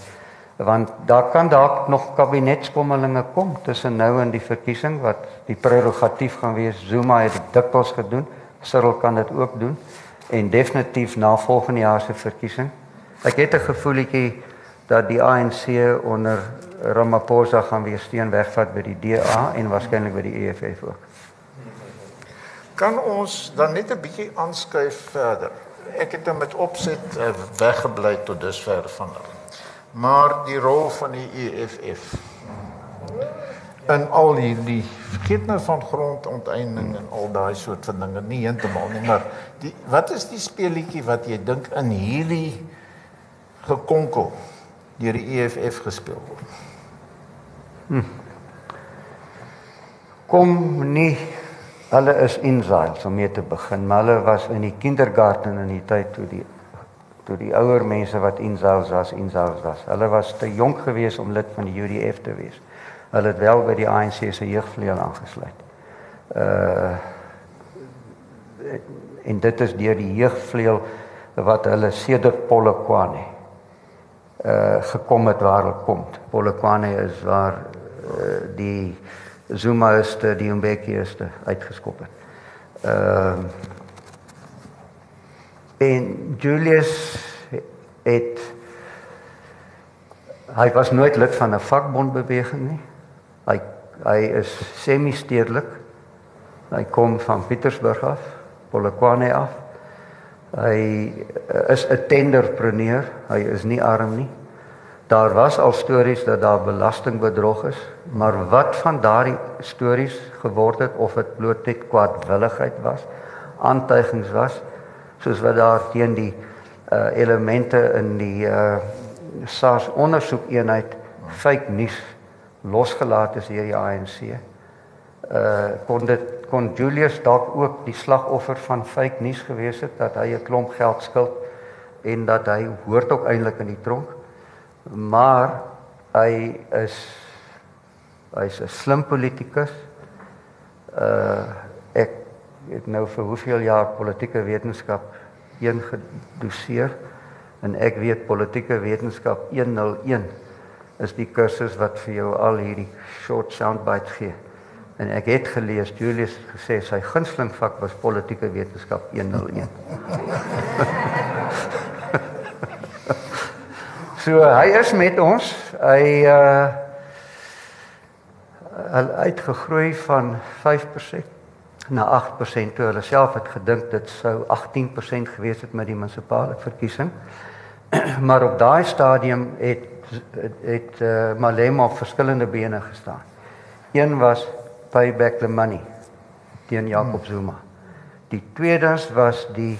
Want daar kan dalk nog kabinetskommelinge kom tussen nou en die verkiesing wat die prerogatief gaan wees. Zuma het dit dikwels gedoen. Cyril kan dit ook doen en definitief na volgende jaar se verkiesing. Ek het 'n gevoeletjie dat die ANC onder Ramaphosa gaan weer steen wegvat by die DA en waarskynlik by die EFF ook. Kan ons dan net 'n bietjie aanskuif verder? Ek het nou met opset uh, weggebly tot dusver van hulle. Maar die rol van die EFF in al hierdie vergeet nou van grondonteiening en al daai soort van dinge nie heeltemal nie, maar die wat is die speletjie wat jy dink in hierdie gekonkel deur die EFF gespeel word? kom nie hulle is insides om mee te begin maar hulle was in die kindergarten in die tyd toe die toe die ouer mense wat insaals was, insaals was. Hulle was te jonk geweest om lid van die UDF te wees. Hulle het wel by die ANC se jeugvleuel aangesluit. Uh en dit is deur die jeugvleuel wat hulle sedert Polokwane uh gekom het waar hulle kom. Polokwane is waar uh, die Zumaiste, die Mbeki-iste uitgeskop het. Ehm uh, En Julius het hy was nooit lid van 'n vakbondbeweging nie. Hy hy is semi-stedelik. Hy kom van Pietersburg af, Polokwane af. Hy is 'n tenderpreneur. Hy is nie arm nie. Daar was al stories dat daar belastingbedrog is, maar wat van daardie stories geword het of dit bloot net kwaadwilligheid was, aantuigings was, soos wat daar teen die uh elemente in die uh SARS ondersoekeenheid fake nuus losgelaat is deur die ANC. Uh kon dit kon Julius dalk ook die slagoffer van fake nuus gewees het dat hy 'n klomp geld skuld en dat hy hoort ook eintlik in die tronk. Maar hy is hy's 'n slim politikus. Uh ek het nou vir hoeveel jaar politieke wetenskap 1 gedoseer en ek weet politieke wetenskap 101 is die kursus wat vir jou al hierdie short soundbites gee. En ek het gelees Julius gesê sy gunsteling vak was politieke wetenskap 101. So hy is met ons. Hy uh hy het gegroei van 5% na 8% toe hulle self het gedink dit sou 18% gewees het met die munisipale verkiesing. maar op daai stadium het het, uh, Malema op verskillende bene gestaan. Een was pay back the money teen Jacob hmm. Zuma. Die tweede was die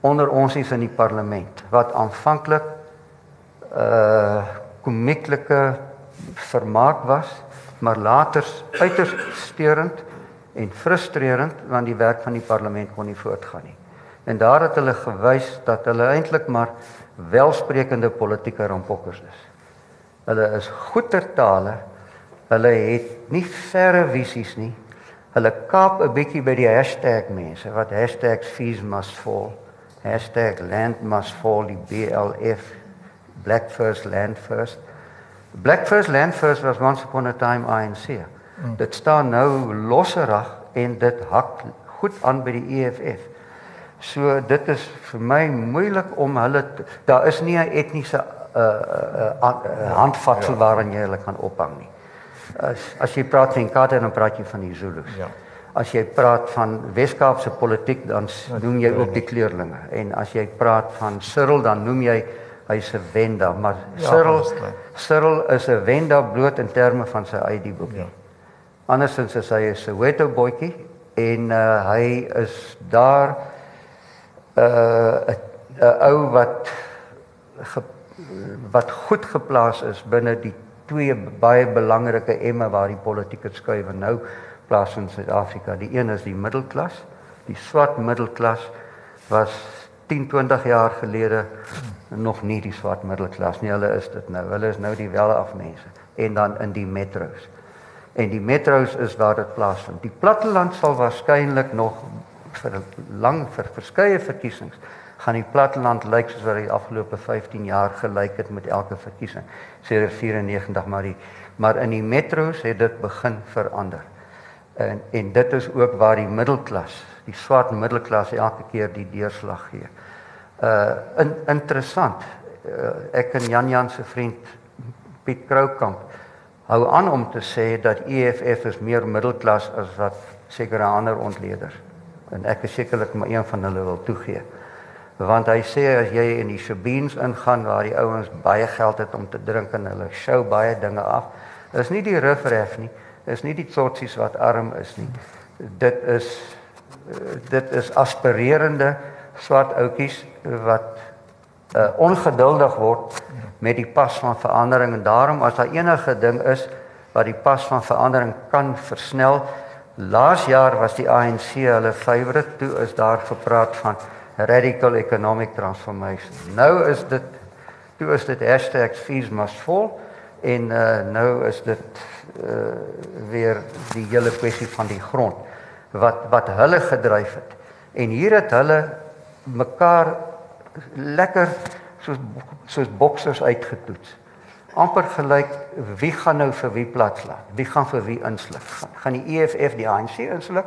onder ons is in die parlement wat aanvanklik uh komieklike vermaak was, maar later uiters steurend en frustrerend want die werk van die parlement kon nie voortgaan nie. En daar het hulle gewys dat hulle eintlik maar welsprekende politieke rampokkers is. Hulle is goeie tale. Hulle het nie verre visies nie. Hulle kaap 'n bietjie by die hashtag mense wat #fees must fall, #land must fall die BLF Black First Land First. Black First Land First was once upon a time ANC. Mm. Dit staan nou losserig en dit hak goed aan by die EFF. So dit is vir my moeilik om hulle daar is nie 'n etniese uh, uh, uh, uh, handvatsel ja. waaraan jy hulle kan ophang nie. As as jy praat van Nkata dan praat jy van die Zulus. Ja. As jy praat van Weskaapse politiek dan ja, noem jy ook die kleurlinge en as jy praat van Cyril dan noem jy hy's 'n Wenda, maar Cyril ja, Cyril is 'n Wenda bloot in terme van sy ID boek. Ja. Andersins is hy 'n Soweto boetjie en uh, hy is daar 'n uh, 'n ou wat ge, wat goed geplaas is binne die twee baie belangrike emme waar die politieke skuwe nou plaas in Suid-Afrika. Die een is die middelklas. Die swart middelklas was 10, 20 jaar gelede nog nie die swart middelklas nie. Hulle is dit nou. Hulle is nou die welaf mense en dan in die metro's en die metro's is waar dit plaasvind. Die platteland sal waarskynlik nog vir lang vir verskeie verkiesings gaan die platteland lyk soos wat die afgelope 15 jaar gelyk het met elke verkiesing. Sê er 94 maar die maar in die metro's het dit begin verander. En en dit is ook waar die middelklas, die swart middelklas elke keer die deurslag gee. Uh in, interessant. Uh, ek en Jan Jan se vriend Piet Kroukamp hou aan om te sê dat EFF is meer middelklas as wat sekere ander ontleeders. En ek is sekerlik maar een van hulle wil toegee. Want hy sê as jy in die Shabeens ingaan waar die ouens baie geld het om te drink en hulle show baie dinge af, is nie die riffraff nie, is nie die tsotsies wat arm is nie. Dit is dit is aspirerende swart ouetjies wat uh, ongeduldig word met die pas van verandering. En daarom as daar enige ding is wat die pas van verandering kan versnel laas jaar was die ANC hulle favourite. Toe is daar gepraat van radical economic transformation. Nou is dit toe is dit #fees must fall en uh, nou is dit uh, weer die hele kwessie van die grond wat wat hulle gedryf het. En hier het hulle mekaar lekker soos soos boksers uitgetoets. amper gelyk wie gaan nou vir wie plats laat? Wie gaan vir wie insluk? Gaan die EFF die ANC insluk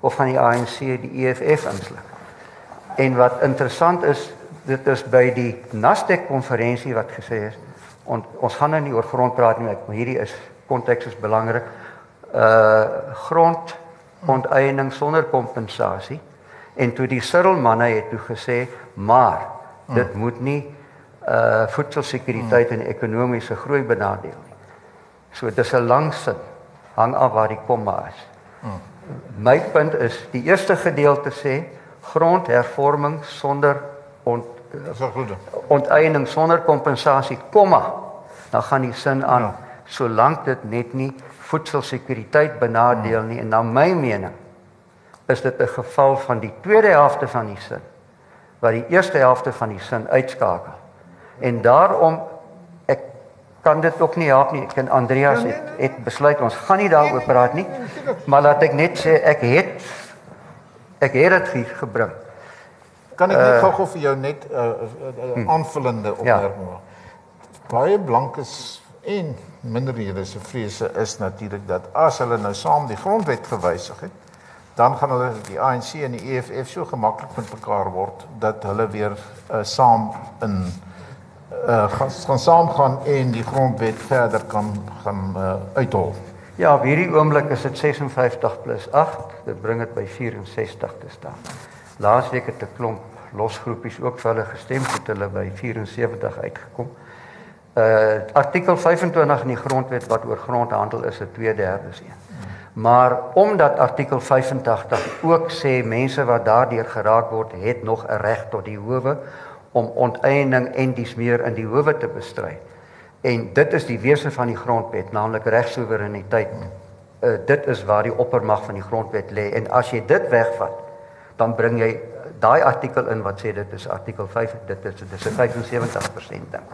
of gaan die ANC die EFF insluk? En wat interessant is, dit is by die Nasdaq konferensie wat gesê is ons ons gaan nou nie oor grond praat nie, maar hierdie is konteks is belangrik. Uh grond onteiening sonder kompensasie en toe die Cyril manne het toe gesê maar dit hmm. moet nie uh voedselsekuriteit hmm. en ekonomiese groei benadeel nie. So dis 'n lang sin hang af waar die komma is. Hmm. My punt is die eerste gedeelte sê grondhervorming sonder ont onteiening sonder kompensasie komma dan gaan die sin aan ja. solank dit net nie voedselsekuriteit benadeel nie en na my mening is dit 'n geval van die tweede helfte van die sin wat die eerste helfte van die sin uitskakel. En daarom ek kan dit ook nie help nie. Ek en Andreas het, het besluit ons gaan nie daaroor praat nie. Maar laat ek net sê ek het ek het dit gebring. Kan ek net uh, gou-gou vir jou net 'n uh, uh, uh, aanvullende opmerking maak? Ja. Baie blankes en minderhede se vrese is natuurlik dat as hulle nou saam die grondwet gewysig het, dan gaan hulle die ANC en die EFF so gemaklik met mekaar word dat hulle weer uh, saam in uh gaan, gaan saam gaan en die grondwet verder kan gaan uh, uithol. Ja, op hierdie oomblik is dit 56 plus 8, dit bring dit by 64 te staan. Laasweek het 'n klomp losgroepies ook vir hulle gestem het hulle by 74 uitgekom. Uh artikel 25 in die grondwet wat oor grondhandel is 'n 2/3 een. Maar omdat artikel 85 ook sê mense wat daardeur geraak word, het nog 'n reg tot die howe om onteiening en dies meer in die howe te bestry. En dit is die wese van die grondwet, naamlik regsoevereiniteit. Uh, dit is waar die oppermag van die grondwet lê en as jy dit wegvat, dan bring jy daai artikel in wat sê dit is artikel 5, dit is dit is 'n 75% ding.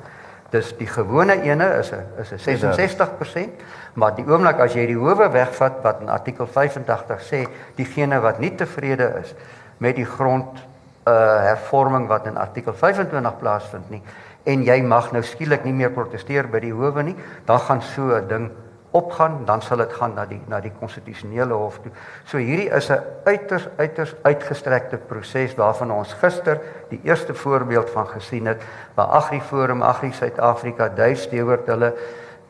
Dis die gewone ene is 'n is 'n 66%, maar die oomblik as jy die howe wegvat wat in artikel 85 sê, diegene wat nie tevrede is met die grond uh hervorming wat in artikel 25 plaasvind nie en jy mag nou skielik nie meer proteseer by die howe nie, dan gaan so 'n ding opgaan, dan sal dit gaan na die na die konstitusionele hof toe. So hierdie is 'n uiters uiters uitgestrekte proses waarvan ons gister die eerste voorbeeld van gesien het waar AgriForum, Agri Suid-Afrika, Duif Stewart hulle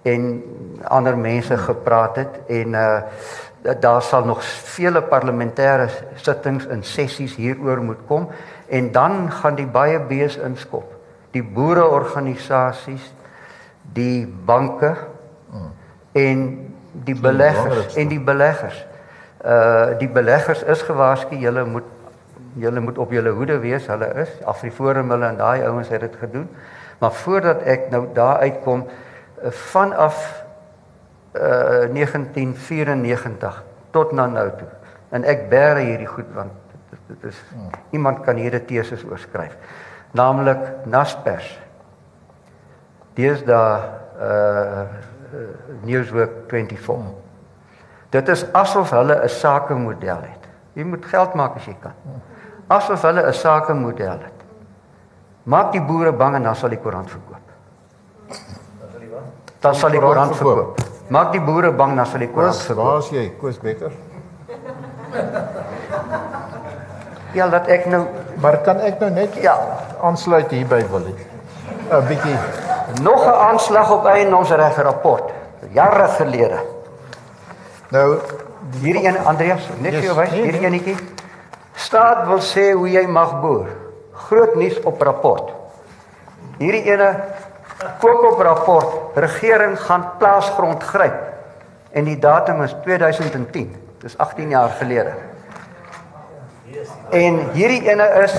en ander mense gepraat het en uh daar sal nog vele parlementêre sittings en sessies hieroor moet kom en dan gaan die baie bees inskop. Die boereorganisasies, die banke, en die beleggers en die beleggers. Uh die beleggers is gewaarsku, julle moet julle moet op julle hoede wees. Hulle is Afriforum hulle en daai ouens het dit gedoen. Maar voordat ek nou daar uitkom uh, vanaf uh 1994 tot na nou toe. En ek bære hierdie goed want dit, dit is hmm. iemand kan hierdie teses oorskryf. Naamlik Naspers. Deesdae uh, Newsweek 24. Dit is asof hulle 'n sakemodel het. Jy moet geld maak as jy kan. Asof hulle 'n sakemodel het. Maak die boere bang en dan sal die koerant verkoop. Dan sal die koerant verkoop. Maak die boere bang dan sal die koerant verkoop. Waar is jy, Koos Becker? Ja, laat ek nou maar kan ek nou net ja aansluit hier by Willie. 'n Bietjie nog 'n aanslag op eiendomsreg rapport jare gelede. Nou hierdie een Andreas, net vir jou wys, hierdie nee. enetjie. Staat wil sê hoe jy mag boer. Groot nuus op rapport. Hierdie ene koop op rapport. Regering gaan plaasgrond gryp. En die datum is 2010. Dis 18 jaar gelede. En hierdie ene is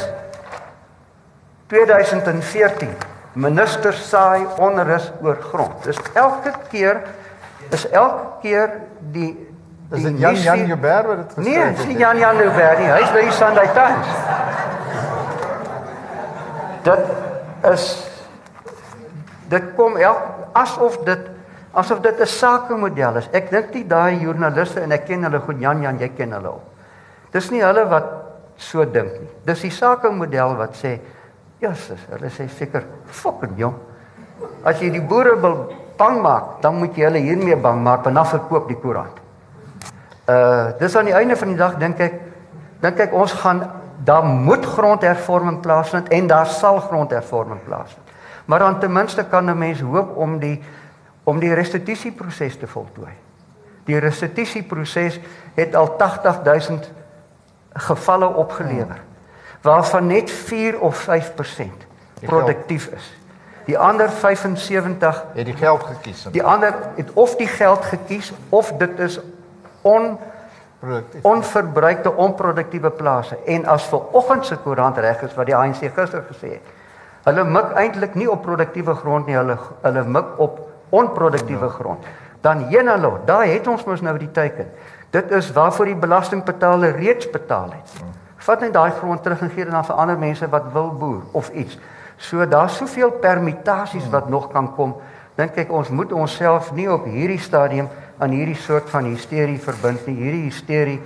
2014 minister saai onrus oor grond. Dis elke keer is elke keer die Dis in Jan Jan Joubert wat dit geskryf het. Nee, dis Jan Jan Joubert nie. Hy's by die Sunday Times. dit is dit kom elk asof dit asof dit 'n sakemodel is. Ek dink nie daai joernaliste en ek ken hulle goed Jan Jan, jy ken hulle ook. Dis nie hulle wat so dink nie. Dis die sakemodel wat sê, "Jesus, hulle sê seker, fucking jong. As jy die boere wil bang maak, dan moet jy hulle hiermee bang maak, want dan verkoop die koerant." Uh dis aan die einde van die dag dink ek dink ek ons gaan daar moet grondhervorming plaasvind en daar sal grondhervorming plaasvind. Maar dan ten minste kan 'n mens hoop om die om die restituisieproses te voltooi. Die restituisieproses het al 80000 gevalle opgelewer waarvan net 4 of 5% produktief is. Die ander 75 het die geld gekies. Die ander het of die geld gekies of dit is on produktief onverbruikte onproduktiewe plase en as ver oggend se koerant reg is wat die ANC gister gesê het. Hulle mik eintlik nie op produktiewe grond nie, hulle hulle mik op onproduktiewe grond. Dan Jenalo, daar het ons mos nou die teken. Dit is waarvoor die belastingbetaler reeds betaal het. Vat net daai grond terug en gee dit aan vir ander mense wat wil boer of iets. So daar's soveel permutasies wat nog kan kom. Dink ek ons moet onsself nie op hierdie stadium aan hierdie soort van hysterie verbind nie. Hierdie hysterie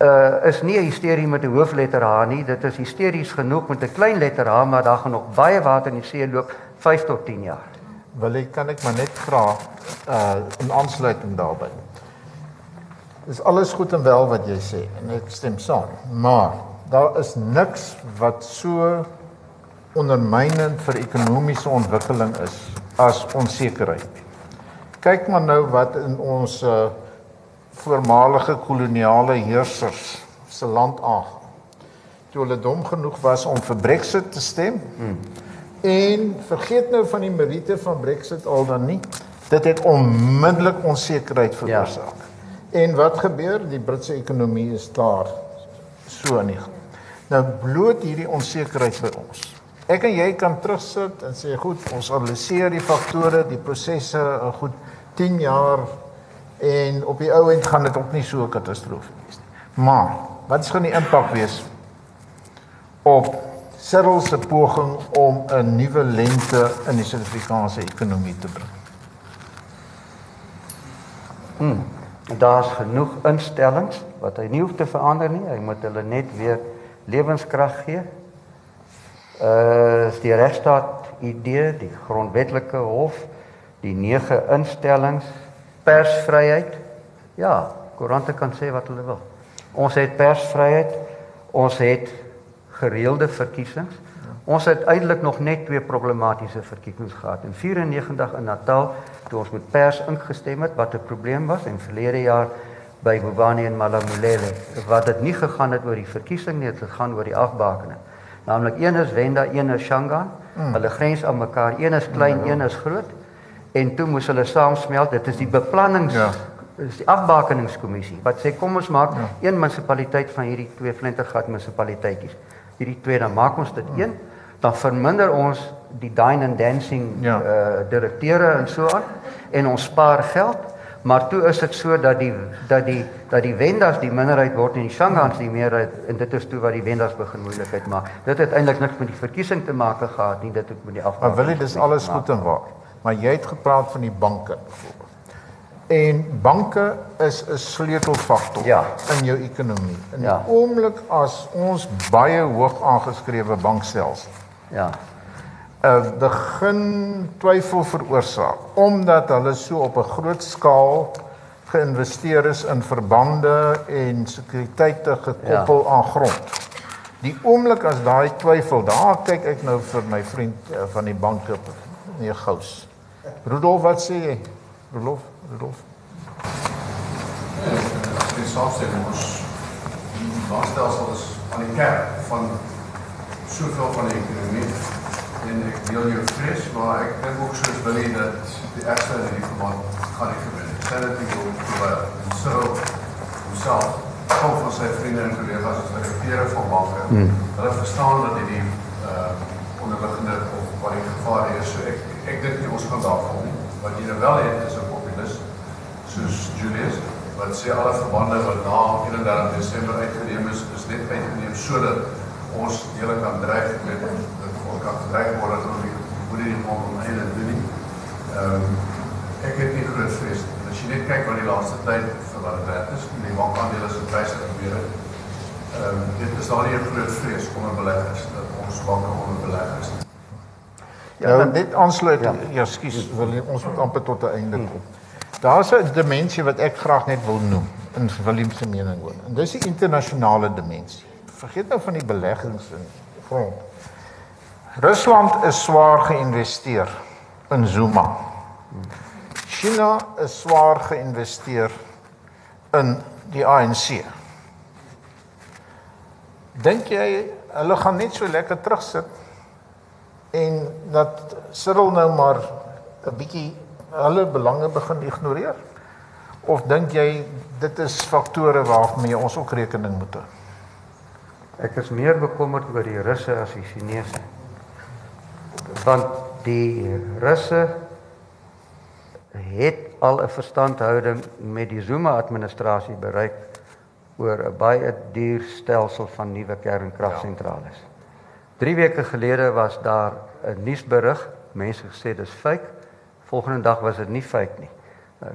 uh is nie 'n hysterie met 'n hoofletter H nie. Dit is hysteries genoeg met 'n klein letter H, maar daar gaan nog baie water in die see loop 5 tot 10 jaar. Wil ek kan ek maar net vra uh in aansluiting daarbey. Dis alles goed en wel wat jy sê en ek stem saam, maar daar is niks wat so ondermynend vir ekonomiese ontwikkeling is as onsekerheid. Kyk maar nou wat in ons uh voormalige koloniale heersers se land aangaan. Toe hulle dom genoeg was om vir Brexit te stem. Hmm. En vergeet nou van die meriete van Brexit al dan nie. Dit het onmiddellik onsekerheid veroorsaak. Ja. En wat gebeur? Die Britse ekonomie is daar so aan die Nou bloot hierdie onsekerheid vir ons. Ek en jy kan terugsit en sê goed, ons analiseer die faktore, die prosesse, eh, goed 10 jaar en op die ou end gaan dit ook nie so wees nie. Maar wat is gaan die impak wees op Cyril se poging om 'n nuwe lente in die Suid-Afrikaanse ekonomie te bring? Hmm. Daar's genoeg instellings wat hy nie hoef te verander nie. Hy moet hulle net weer lewenskrag gee. Uh die regstaat idee, die grondwetlike hof, die nege instellings, persvryheid. Ja, koerante kan sê wat hulle wil. Ons het persvryheid. Ons het gereelde verkiesings. Ons het eintlik nog net twee problematiese verkiesings gehad. In 94 in Natal toe ons met pers ingestem het wat 'n probleem was en verlede jaar by Bobani en Malamulele wat dit nie gegaan het oor die verkiesing nie, dit gegaan oor die afbakening. Naamlik een is Wenda, een is Shangaan. Hmm. Hulle grens aan mekaar. Een is klein, ja. een is groot. En toe moes hulle saamsmelt. Dit is die beplannings ja. is die afbakeningskommissie wat sê kom ons maak ja. een munisipaliteit van hierdie twee flintergat munisipaliteitjies. Hierdie twee dan maak ons dit ja. een, dan verminder ons die dine and dancing ja. uh direkteure en so aan en ons spaar geld. Maar toe is dit so dat die dat die dat die wendas die minderheid word en die shangans die meerderheid en dit is toe wat die wendas begin moeilikheid maak. Dit het eintlik niks met die verkiesing te maak gehad nie, dit het met die afval. Maar wil jy dis alles goed en waar? Maar jy het gepraat van die banke byvoorbeeld. En banke is 'n sleutelfaktor ja. in jou ekonomie. In ja. die oomblik as ons baie hoog aangeskrewe bankstelsel ja 'n begin twyfel veroorsaak omdat hulle so op 'n groot skaal geïnvesteer is in verbande en sekuriteite gekoppel ja. aan grond. Die oomblik as daai twyfel, daar kyk ek nou vir my vriend uh, van die banke, nee Gous. Rudolf, wat sê jy? Rudolf, Rudolf. Die software ons die baanstelsel is aan die kern van soveel van die ekonomie en ek deel jou vrees, maar ek dink ook soos wil jy dat die ergste in hierdie verband gaan nie gebeur nie. Stel dit op terwyl en so homself kom van sy vriende en kollegas as direkteure van banke. Hmm. Hulle verstaan dat hierdie uh onderliggende of wat die gevaar is. So ek ek dink nie ons gaan daarvan nie. Wat jy nou wel het is 'n populis soos Julius wat sê alle verbande wat na 31 Desember uitgeneem is, is net uitgeneem sodat ons hele kan dreig met kan gedreig word dat hulle moet nie gewoon om hele doen nie. Ehm um, ek het nie groot vrees nie. As jy net kyk wat die laaste tyd vir wat dit werd is, die bankaandele se pryse gebeur het. Ehm um, dit is daar nie 'n groot vrees onder beleggers dat ons banke onder beleggers. Ja, nou, dit aansluit ja, ja skus, wil jy, ons moet amper tot 'n einde kom. Daar's 'n dimensie wat ek graag net wil noem in Willem se mening oor. En dis die internasionale dimensie. Vergeet nou van die beleggings in grond. Rusland is swaar geïnvesteer in Zuma. China is swaar geïnvesteer in die ANC. Dink jy hulle gaan net so lekker terugsit en dat Cyril nou maar 'n bietjie hulle belange begin ignoreer? Of dink jy dit is faktore waarmee ons ook rekening moet hou? Ek is meer bekommerd oor die Russe as die Chinese want die Russe het al 'n verstandhouding met die Zuma administrasie bereik oor 'n baie duur stelsel van nuwe kernkragsentrales. 3 weke gelede was daar 'n nuusberig, mense gesê dis fake. Volgende dag was dit nie fake nie.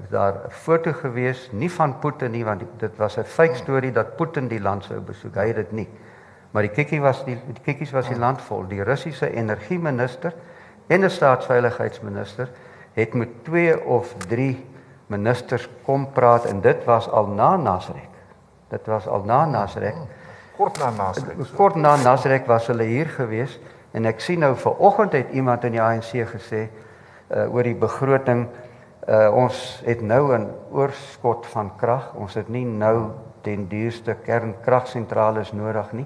Daar 'n foto gewees, nie van Putin nie, want dit was 'n fake storie dat Putin die land sou besoek. Hy het dit nie. Maar die kikkie was die die kikkies was die land vol. Die Russiese energieminister en 'n staatsveiligheidsminister het met 2 of 3 ministers kom praat en dit was al na Nasrek. Dit was al na Nasrek. Kort na Nasrek. Kort na Nasrek was hulle hier gewees en ek sien nou vanoggend het iemand in die ANC gesê uh oor die begroting uh ons het nou 'n oorskot van krag. Ons het nie nou den duurste kernkragsentrale nodig nie.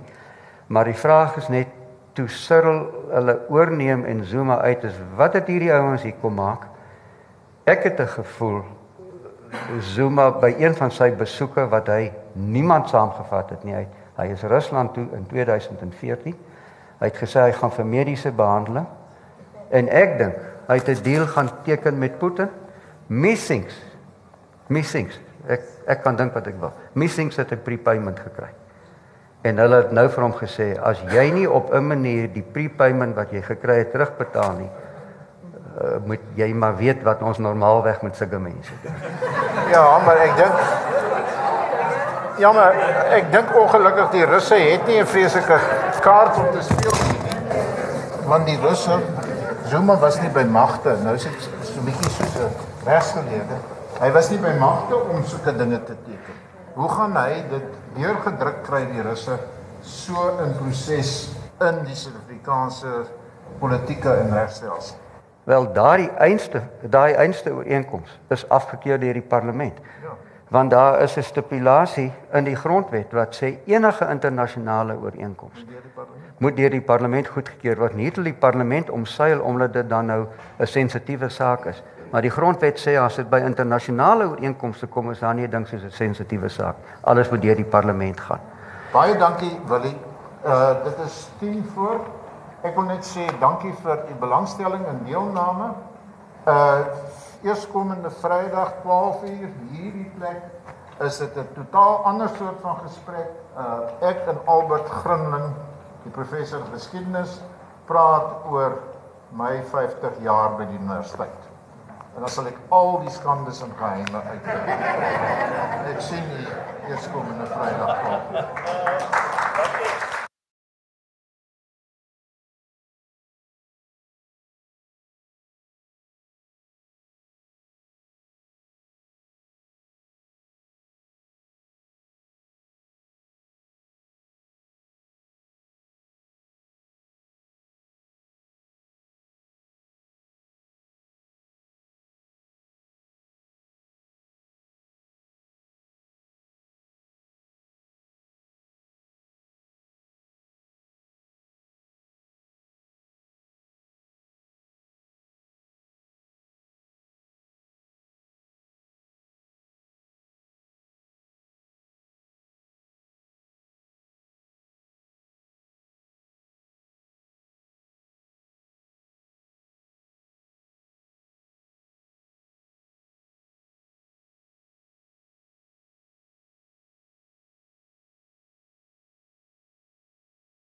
Maar die vraag is net toe Cyril hulle oorneem en Zuma uit is, wat het hierdie ouens hier kom maak? Ek het 'n gevoel Zuma by een van sy besoeke wat hy niemand saamgevat het nie. Hy, hy is Rusland toe in 2014. Hy het gesê hy gaan vir mediese behandeling. En ek dink hy het 'n deal gaan teken met Putin. Missings. Missings. Ek ek kan dink wat ek wil. Missings het 'n prepayment gekry. En hulle het nou vir hom gesê as jy nie op 'n manier die prepayment wat jy gekry het terugbetaal nie, uh, moet jy maar weet wat ons normaalweg met sulke mense doen. Ja, maar ek dink Ja, maar ek dink ongelukkig die Russe het nie 'n vreeslike kaart om te speel nie. Want die Russe Zuma was nie by magte. Nou is dit so 'n bietjie soos 'n regsgeleerde. Hy was nie by magte om sulke dinge te teken. Hoe gaan hy dit deurgedruk kry die Russe so in proses in die Suid-Afrikaanse politieke en regstelsel? Wel daai einste daai einste ooreenkoms is afgekeur deur die parlement. Ja. Want daar is 'n stipulasie in die grondwet wat sê enige internasionale ooreenkoms moet deur die parlement goedgekeur word. Nie net die parlement omseil omdat dit dan nou 'n sensitiewe saak is. Maar die grondwet sê as dit by internasionale ooreenkomste kom is daar nie 'n ding soos 'n sensitiewe saak. Alles moet deur die parlement gaan. Baie dankie Willie. Uh dit is 10 voor. Ek wil net sê dankie vir u belangstelling en deelname. Uh eerskomende Vrydag 12uur hierdie plek is dit 'n totaal ander soort van gesprek. Uh ek en Albert Grinling, die professor geskiedenis, praat oor my 50 jaar by die universiteit en dan sal ek al die skandes en geheime uitkry. Ek sien u eers kom in 'n Vrydag. Dankie.